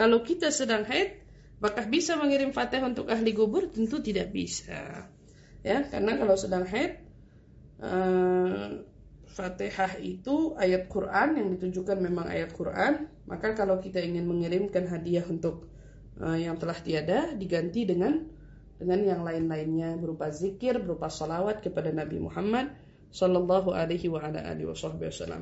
Kalau kita sedang haid, apakah bisa mengirim Fatihah untuk ahli kubur? Tentu tidak bisa. Ya, karena kalau sedang haid uh, Fatihah itu ayat Quran yang ditunjukkan memang ayat Quran, maka kalau kita ingin mengirimkan hadiah untuk uh, yang telah tiada diganti dengan dengan yang lain-lainnya berupa zikir, berupa salawat kepada Nabi Muhammad sallallahu alaihi wa wasallam.